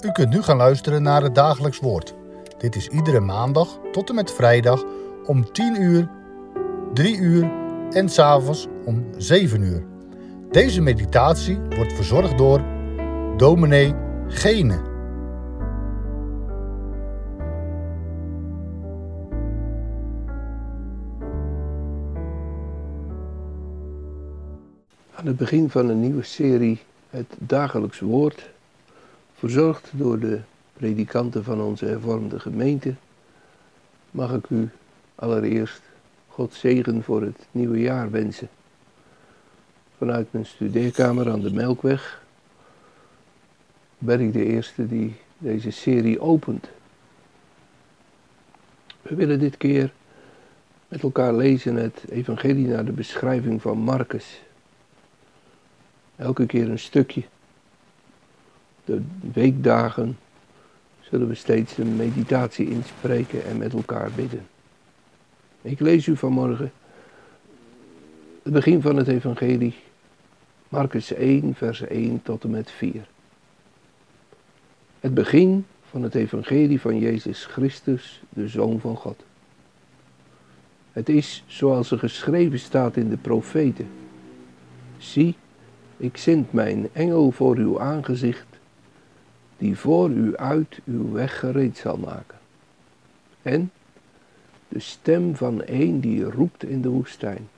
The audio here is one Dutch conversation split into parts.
U kunt nu gaan luisteren naar het dagelijks woord. Dit is iedere maandag tot en met vrijdag om 10 uur, 3 uur en s'avonds om 7 uur. Deze meditatie wordt verzorgd door dominee Gene. Aan het begin van een nieuwe serie, het dagelijks woord, verzorgd door de predikanten van onze hervormde gemeente, mag ik u allereerst God zegen voor het nieuwe jaar wensen. Vanuit mijn studeerkamer aan de Melkweg ben ik de eerste die deze serie opent. We willen dit keer met elkaar lezen het evangelie naar de beschrijving van Marcus. Elke keer een stukje. De weekdagen zullen we steeds een meditatie inspreken en met elkaar bidden. Ik lees u vanmorgen het begin van het evangelie, Marcus 1, vers 1 tot en met 4. Het begin van het evangelie van Jezus Christus, de Zoon van God. Het is zoals er geschreven staat in de profeten. Zie, ik zend mijn engel voor uw aangezicht, die voor u uit uw weg gereed zal maken. En de stem van een die roept in de woestijn.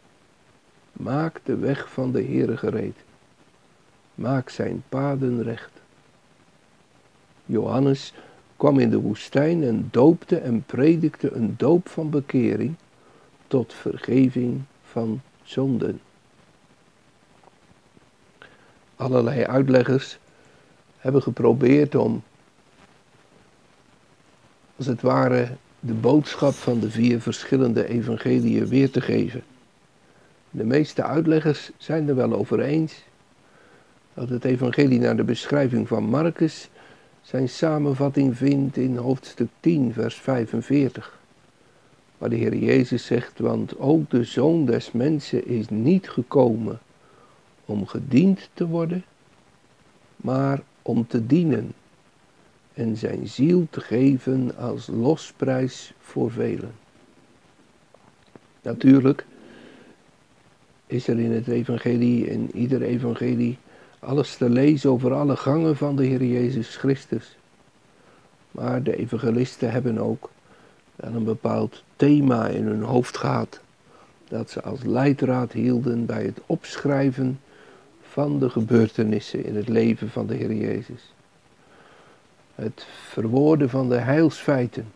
Maak de weg van de Heere gereed. Maak zijn paden recht. Johannes kwam in de woestijn en doopte en predikte een doop van bekering tot vergeving van zonden. Allerlei uitleggers hebben geprobeerd om, als het ware, de boodschap van de vier verschillende evangeliën weer te geven. De meeste uitleggers zijn er wel over eens dat het evangelie naar de beschrijving van Marcus zijn samenvatting vindt in hoofdstuk 10, vers 45. Waar de Heer Jezus zegt, want ook de Zoon des Mensen is niet gekomen om gediend te worden, maar om te dienen en zijn ziel te geven als losprijs voor velen. Natuurlijk is er in het evangelie, in ieder evangelie, alles te lezen over alle gangen van de Heer Jezus Christus. Maar de evangelisten hebben ook een bepaald thema in hun hoofd gehad, dat ze als leidraad hielden bij het opschrijven van de gebeurtenissen in het leven van de Heer Jezus. Het verwoorden van de heilsfeiten.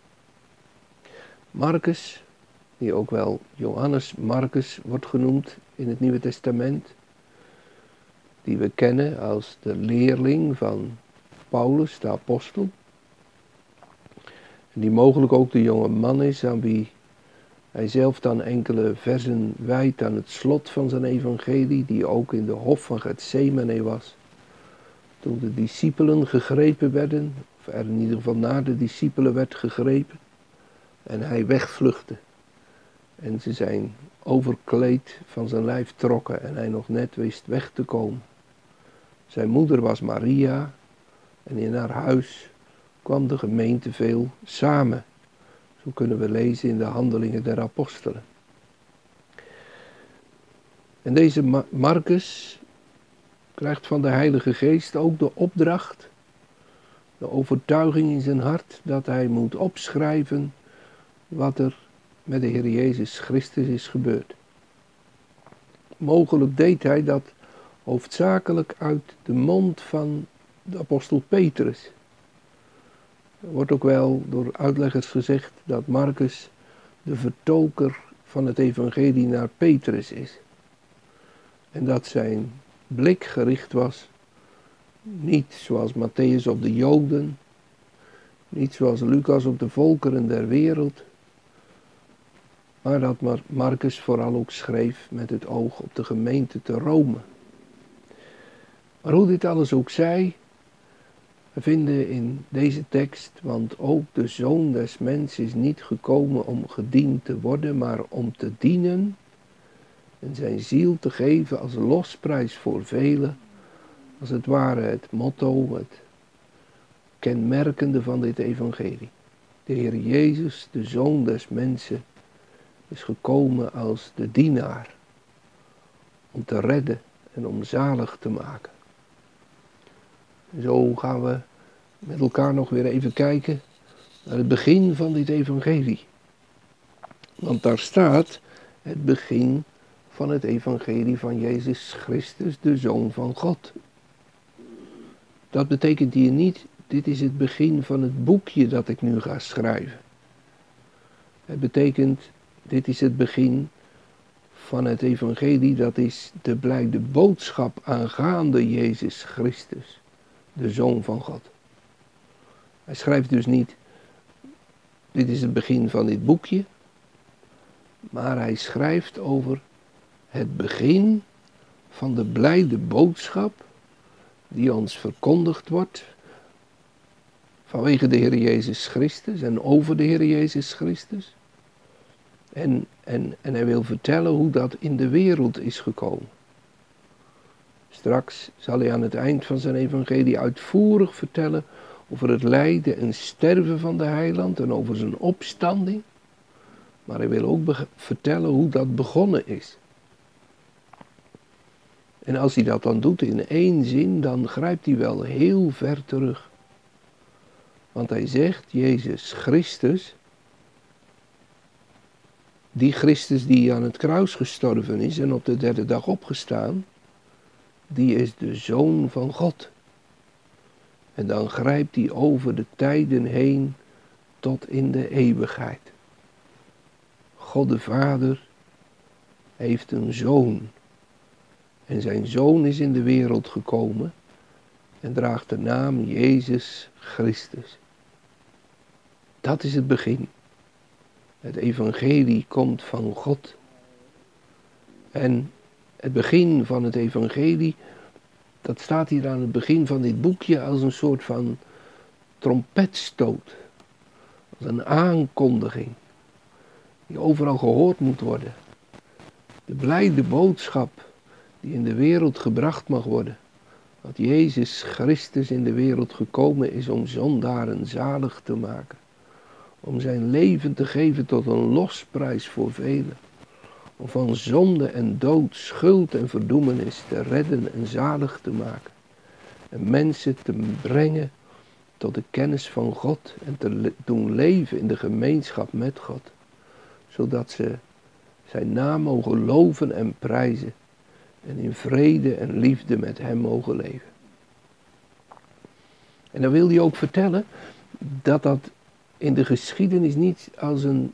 Marcus, die ook wel Johannes Marcus wordt genoemd in het Nieuwe Testament, die we kennen als de leerling van Paulus, de apostel. Die mogelijk ook de jonge man is aan wie hij zelf dan enkele versen wijdt aan het slot van zijn evangelie, die ook in de hof van Gethsemane was. Toen de discipelen gegrepen werden, of er in ieder geval naar de discipelen werd gegrepen, en hij wegvluchtte. En ze zijn overkleed van zijn lijf trokken en hij nog net wist weg te komen. Zijn moeder was Maria en in haar huis kwam de gemeente veel samen. Zo kunnen we lezen in de handelingen der apostelen. En deze Marcus krijgt van de Heilige Geest ook de opdracht, de overtuiging in zijn hart dat hij moet opschrijven wat er met de Heer Jezus Christus is gebeurd. Mogelijk deed hij dat hoofdzakelijk uit de mond van de apostel Petrus. Wordt ook wel door uitleggers gezegd dat Marcus de vertolker van het evangelie naar Petrus is. En dat zijn blik gericht was, niet zoals Matthäus op de Joden, niet zoals Lucas op de volkeren der wereld, maar dat Marcus vooral ook schreef met het oog op de gemeente te Rome. Maar hoe dit alles ook zij, we vinden in deze tekst, want ook de zoon des mensen is niet gekomen om gediend te worden, maar om te dienen en zijn ziel te geven als losprijs voor velen, als het ware het motto, het kenmerkende van dit evangelie. De Heer Jezus, de Zoon des mensen, is gekomen als de dienaar om te redden en om zalig te maken. Zo gaan we met elkaar nog weer even kijken naar het begin van dit evangelie. Want daar staat het begin van het evangelie van Jezus Christus, de Zoon van God. Dat betekent hier niet, dit is het begin van het boekje dat ik nu ga schrijven. Het betekent, dit is het begin van het evangelie, dat is de blijde boodschap aangaande Jezus Christus, de Zoon van God. Hij schrijft dus niet, dit is het begin van dit boekje, maar hij schrijft over het begin van de blijde boodschap die ons verkondigd wordt vanwege de Heer Jezus Christus en over de Heer Jezus Christus. En, en, en hij wil vertellen hoe dat in de wereld is gekomen. Straks zal hij aan het eind van zijn evangelie uitvoerig vertellen over het lijden en sterven van de heiland en over zijn opstanding. Maar hij wil ook vertellen hoe dat begonnen is. En als hij dat dan doet in één zin, dan grijpt hij wel heel ver terug. Want hij zegt, Jezus Christus, die Christus die aan het kruis gestorven is en op de derde dag opgestaan, die is de Zoon van God. En dan grijpt hij over de tijden heen tot in de eeuwigheid. God de Vader heeft een zoon. En zijn zoon is in de wereld gekomen en draagt de naam Jezus Christus. Dat is het begin. Het evangelie komt van God. En het begin van het evangelie, dat staat hier aan het begin van dit boekje als een soort van trompetstoot. Als een aankondiging die overal gehoord moet worden. De blijde boodschap die in de wereld gebracht mag worden. Dat Jezus Christus in de wereld gekomen is om zondaren zalig te maken. Om zijn leven te geven tot een losprijs voor velen. Om van zonde en dood, schuld en verdoemenis te redden en zalig te maken. En mensen te brengen tot de kennis van God en te doen leven in de gemeenschap met God zodat ze zijn naam mogen loven en prijzen en in vrede en liefde met hem mogen leven. En dan wil hij ook vertellen dat dat in de geschiedenis niet als een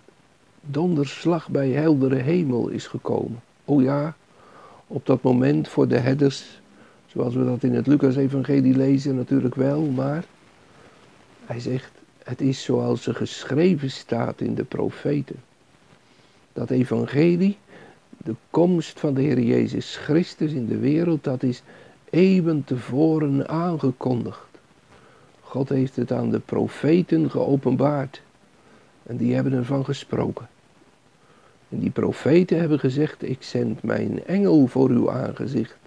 donderslag bij heldere hemel is gekomen. O ja, op dat moment voor de herders, zoals we dat in het Lucas-evangelie lezen, natuurlijk wel, maar hij zegt, het is zoals er geschreven staat in de profeten dat evangelie, de komst van de Heer Jezus Christus in de wereld, dat is eeuwen tevoren aangekondigd. God heeft het aan de profeten geopenbaard en die hebben ervan gesproken. En die profeten hebben gezegd, ik zend mijn engel voor uw aangezicht,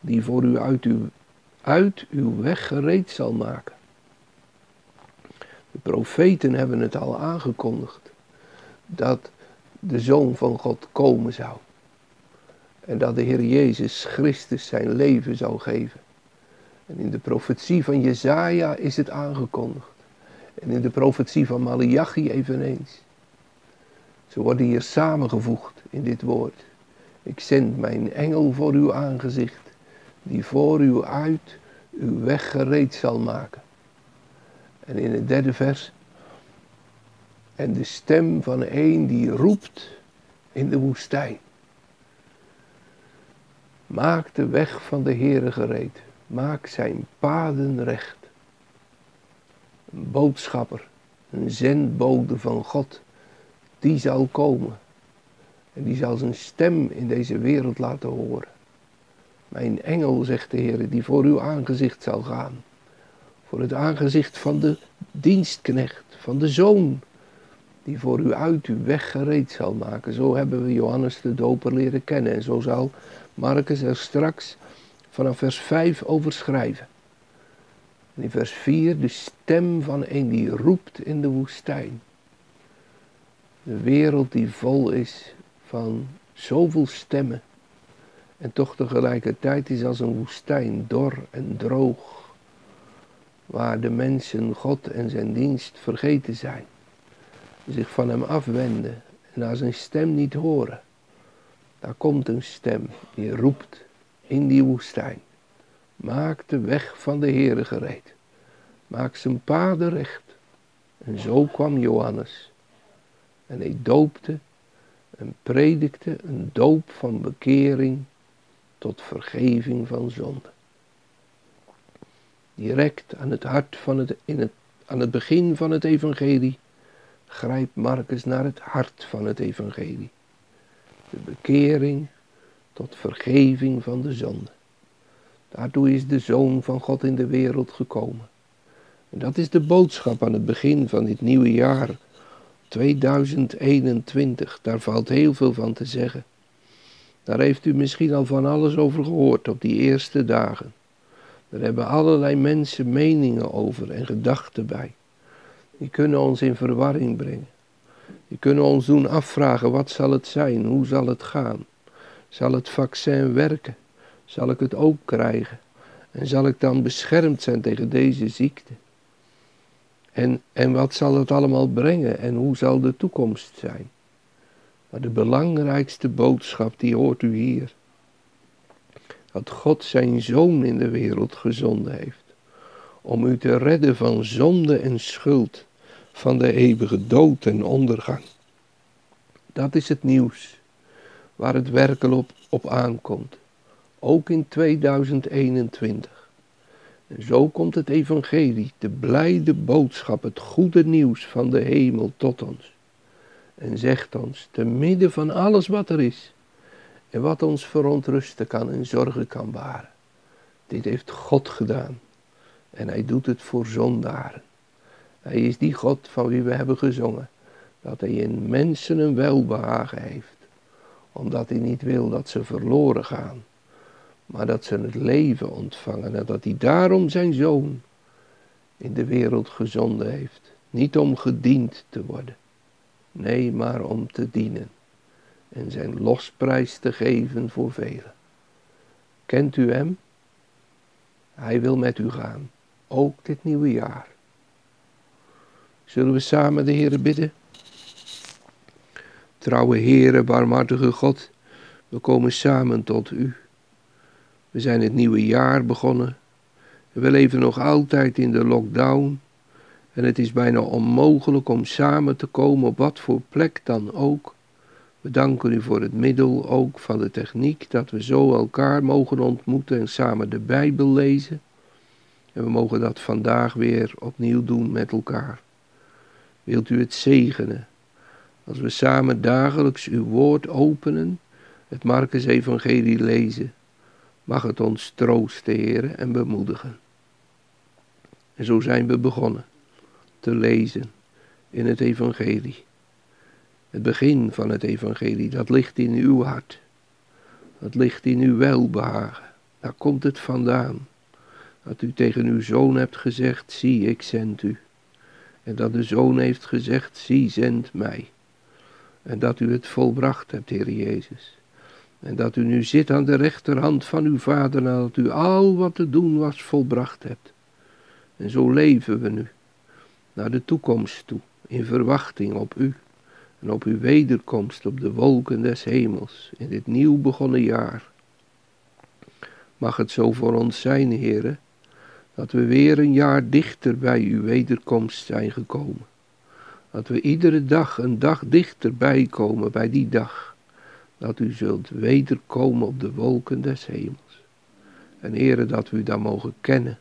die voor u uit uw, uit uw weg gereed zal maken. De profeten hebben het al aangekondigd, dat de Zoon van God komen zou. En dat de Heer Jezus Christus zijn leven zou geven. En in de profetie van Jezaja is het aangekondigd. En in de profetie van Malachi eveneens. Ze worden hier samengevoegd in dit woord. Ik zend mijn engel voor uw aangezicht, die voor u uit uw weg gereed zal maken. En in het derde vers, en de stem van een die roept in de woestijn. Maak de weg van de Heere gereed, maak zijn paden recht. Boodschapper, een zendbode van God, die zal komen. En die zal zijn stem in deze wereld laten horen. Mijn engel, zegt de Heer, die voor uw aangezicht zal gaan. Voor het aangezicht van de dienstknecht, van de zoon die voor u uit uw weg gereed zal maken. Zo hebben we Johannes de Doper leren kennen. En zo zal Marcus er straks vanaf vers 5 over schrijven. En in vers 4 de stem van een die roept in de woestijn. De wereld die vol is van zoveel stemmen. En toch tegelijkertijd is als een woestijn, dor en droog. Waar de mensen God en zijn dienst vergeten zijn. Zich van hem afwenden en naar zijn stem niet horen. Daar komt een stem die roept in die woestijn. Maak de weg van de Heere gereed. Maak zijn paden recht. En zo kwam Johannes. En hij doopte en predikte een doop van bekering tot vergeving van zonde. Direct aan het hart van het, in het, aan het begin van het evangelie grijpt Marcus naar het hart van het evangelie. De bekering tot vergeving van de zonde. Daartoe is de Zoon van God in de wereld gekomen. En dat is de boodschap aan het begin van dit nieuwe jaar 2021. Daar valt heel veel van te zeggen. Daar heeft u misschien al van alles over gehoord op die eerste dagen. Daar hebben allerlei mensen meningen over en gedachten bij. Die kunnen ons in verwarring brengen. Die kunnen ons doen afvragen, wat zal het zijn? Hoe zal het gaan? Zal het vaccin werken? Zal ik het ook krijgen? En zal ik dan beschermd zijn tegen deze ziekte? En, en wat zal het allemaal brengen en hoe zal de toekomst zijn? Maar de belangrijkste boodschap, die hoort u hier. Dat God zijn zoon in de wereld gezonden heeft. Om u te redden van zonde en schuld, van de eeuwige dood en ondergang. Dat is het nieuws waar het werkelijk op, op aankomt. Ook in 2021. En zo komt het evangelie, de blijde boodschap, het goede nieuws van de hemel tot ons. En zegt ons, te midden van alles wat er is, en wat ons verontrusten kan en zorgen kan baren. Dit heeft God gedaan. En hij doet het voor zondaren. Hij is die God van wie we hebben gezongen. Dat hij in mensen een welbehagen heeft. Omdat hij niet wil dat ze verloren gaan. Maar dat ze het leven ontvangen. En dat hij daarom zijn zoon in de wereld gezonden heeft. Niet om gediend te worden. Nee, maar om te dienen. En zijn losprijs te geven voor velen. Kent u hem? Hij wil met u gaan. Ook dit nieuwe jaar. Zullen we samen de Heer bidden? Trouwe Heere, barmhartige God, we komen samen tot U. We zijn het nieuwe jaar begonnen. We leven nog altijd in de lockdown. En het is bijna onmogelijk om samen te komen op wat voor plek dan ook. We danken u voor het middel ook van de techniek, dat we zo elkaar mogen ontmoeten en samen de Bijbel lezen. En we mogen dat vandaag weer opnieuw doen met elkaar. Wilt u het zegenen? Als we samen dagelijks uw woord openen, het Marcus Evangelie lezen, mag het ons troosten, heren, en bemoedigen. En zo zijn we begonnen te lezen in het Evangelie. Het begin van het Evangelie, dat ligt in uw hart. Dat ligt in uw welbehagen. Daar komt het vandaan. Dat u tegen uw zoon hebt gezegd, zie, ik zend u. En dat de Zoon heeft gezegd, zie, zend mij. En dat u het volbracht hebt, Heer Jezus. En dat u nu zit aan de rechterhand van uw Vader nadat u al wat te doen was volbracht hebt. En zo leven we nu, naar de toekomst toe, in verwachting op u en op uw wederkomst op de wolken des hemels in dit nieuw begonnen jaar. Mag het zo voor ons zijn, Heere, dat we weer een jaar dichter bij uw wederkomst zijn gekomen. Dat we iedere dag een dag dichterbij komen bij die dag. Dat u zult wederkomen op de wolken des hemels. En Heere, dat we u dan mogen kennen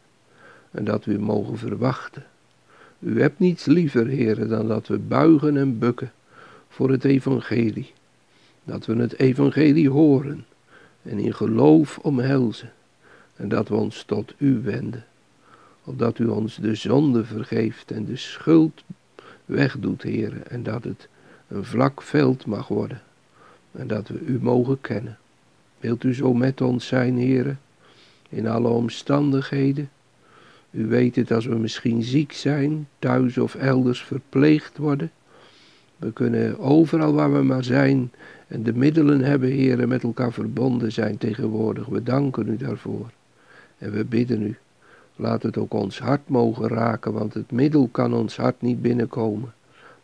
en dat we u mogen verwachten. U hebt niets liever, Heere, dan dat we buigen en bukken voor het evangelie. Dat we het evangelie horen en in geloof omhelzen. En dat we ons tot u wenden opdat u ons de zonde vergeeft en de schuld wegdoet, heren, en dat het een vlak veld mag worden, en dat we u mogen kennen. Wilt u zo met ons zijn, heren, in alle omstandigheden? U weet het als we misschien ziek zijn, thuis of elders verpleegd worden. We kunnen overal waar we maar zijn en de middelen hebben, heren, met elkaar verbonden zijn tegenwoordig. We danken u daarvoor. En we bidden u, laat het ook ons hart mogen raken, want het middel kan ons hart niet binnenkomen.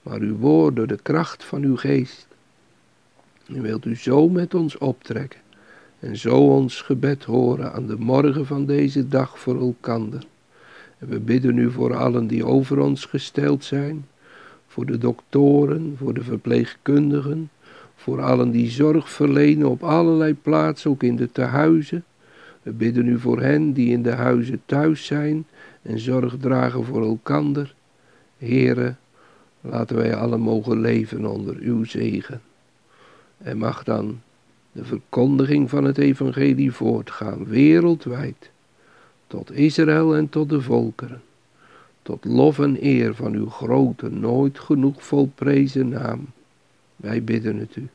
Maar uw woord door de kracht van uw geest. En wilt u zo met ons optrekken en zo ons gebed horen aan de morgen van deze dag voor elkander. En we bidden u voor allen die over ons gesteld zijn, voor de doktoren, voor de verpleegkundigen, voor allen die zorg verlenen op allerlei plaatsen, ook in de tehuizen. We bidden u voor hen die in de huizen thuis zijn en zorg dragen voor elkander. Here, laten wij allen mogen leven onder uw zegen. En mag dan de verkondiging van het evangelie voortgaan, wereldwijd, tot Israël en tot de volkeren, tot lof en eer van uw grote, nooit genoeg volprezen naam. Wij bidden het u,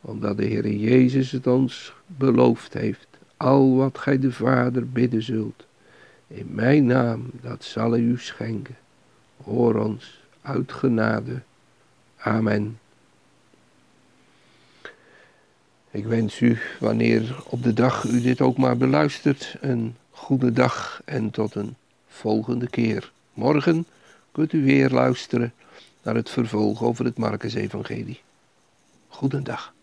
omdat de Heer Jezus het ons beloofd heeft, al wat gij de Vader bidden zult. In mijn naam, dat zal hij u schenken. Hoor ons uit genade. Amen. Ik wens u, wanneer op de dag u dit ook maar beluistert, een goede dag en tot een volgende keer. Morgen kunt u weer luisteren naar het vervolg over het Marcus-evangelie. Goedendag.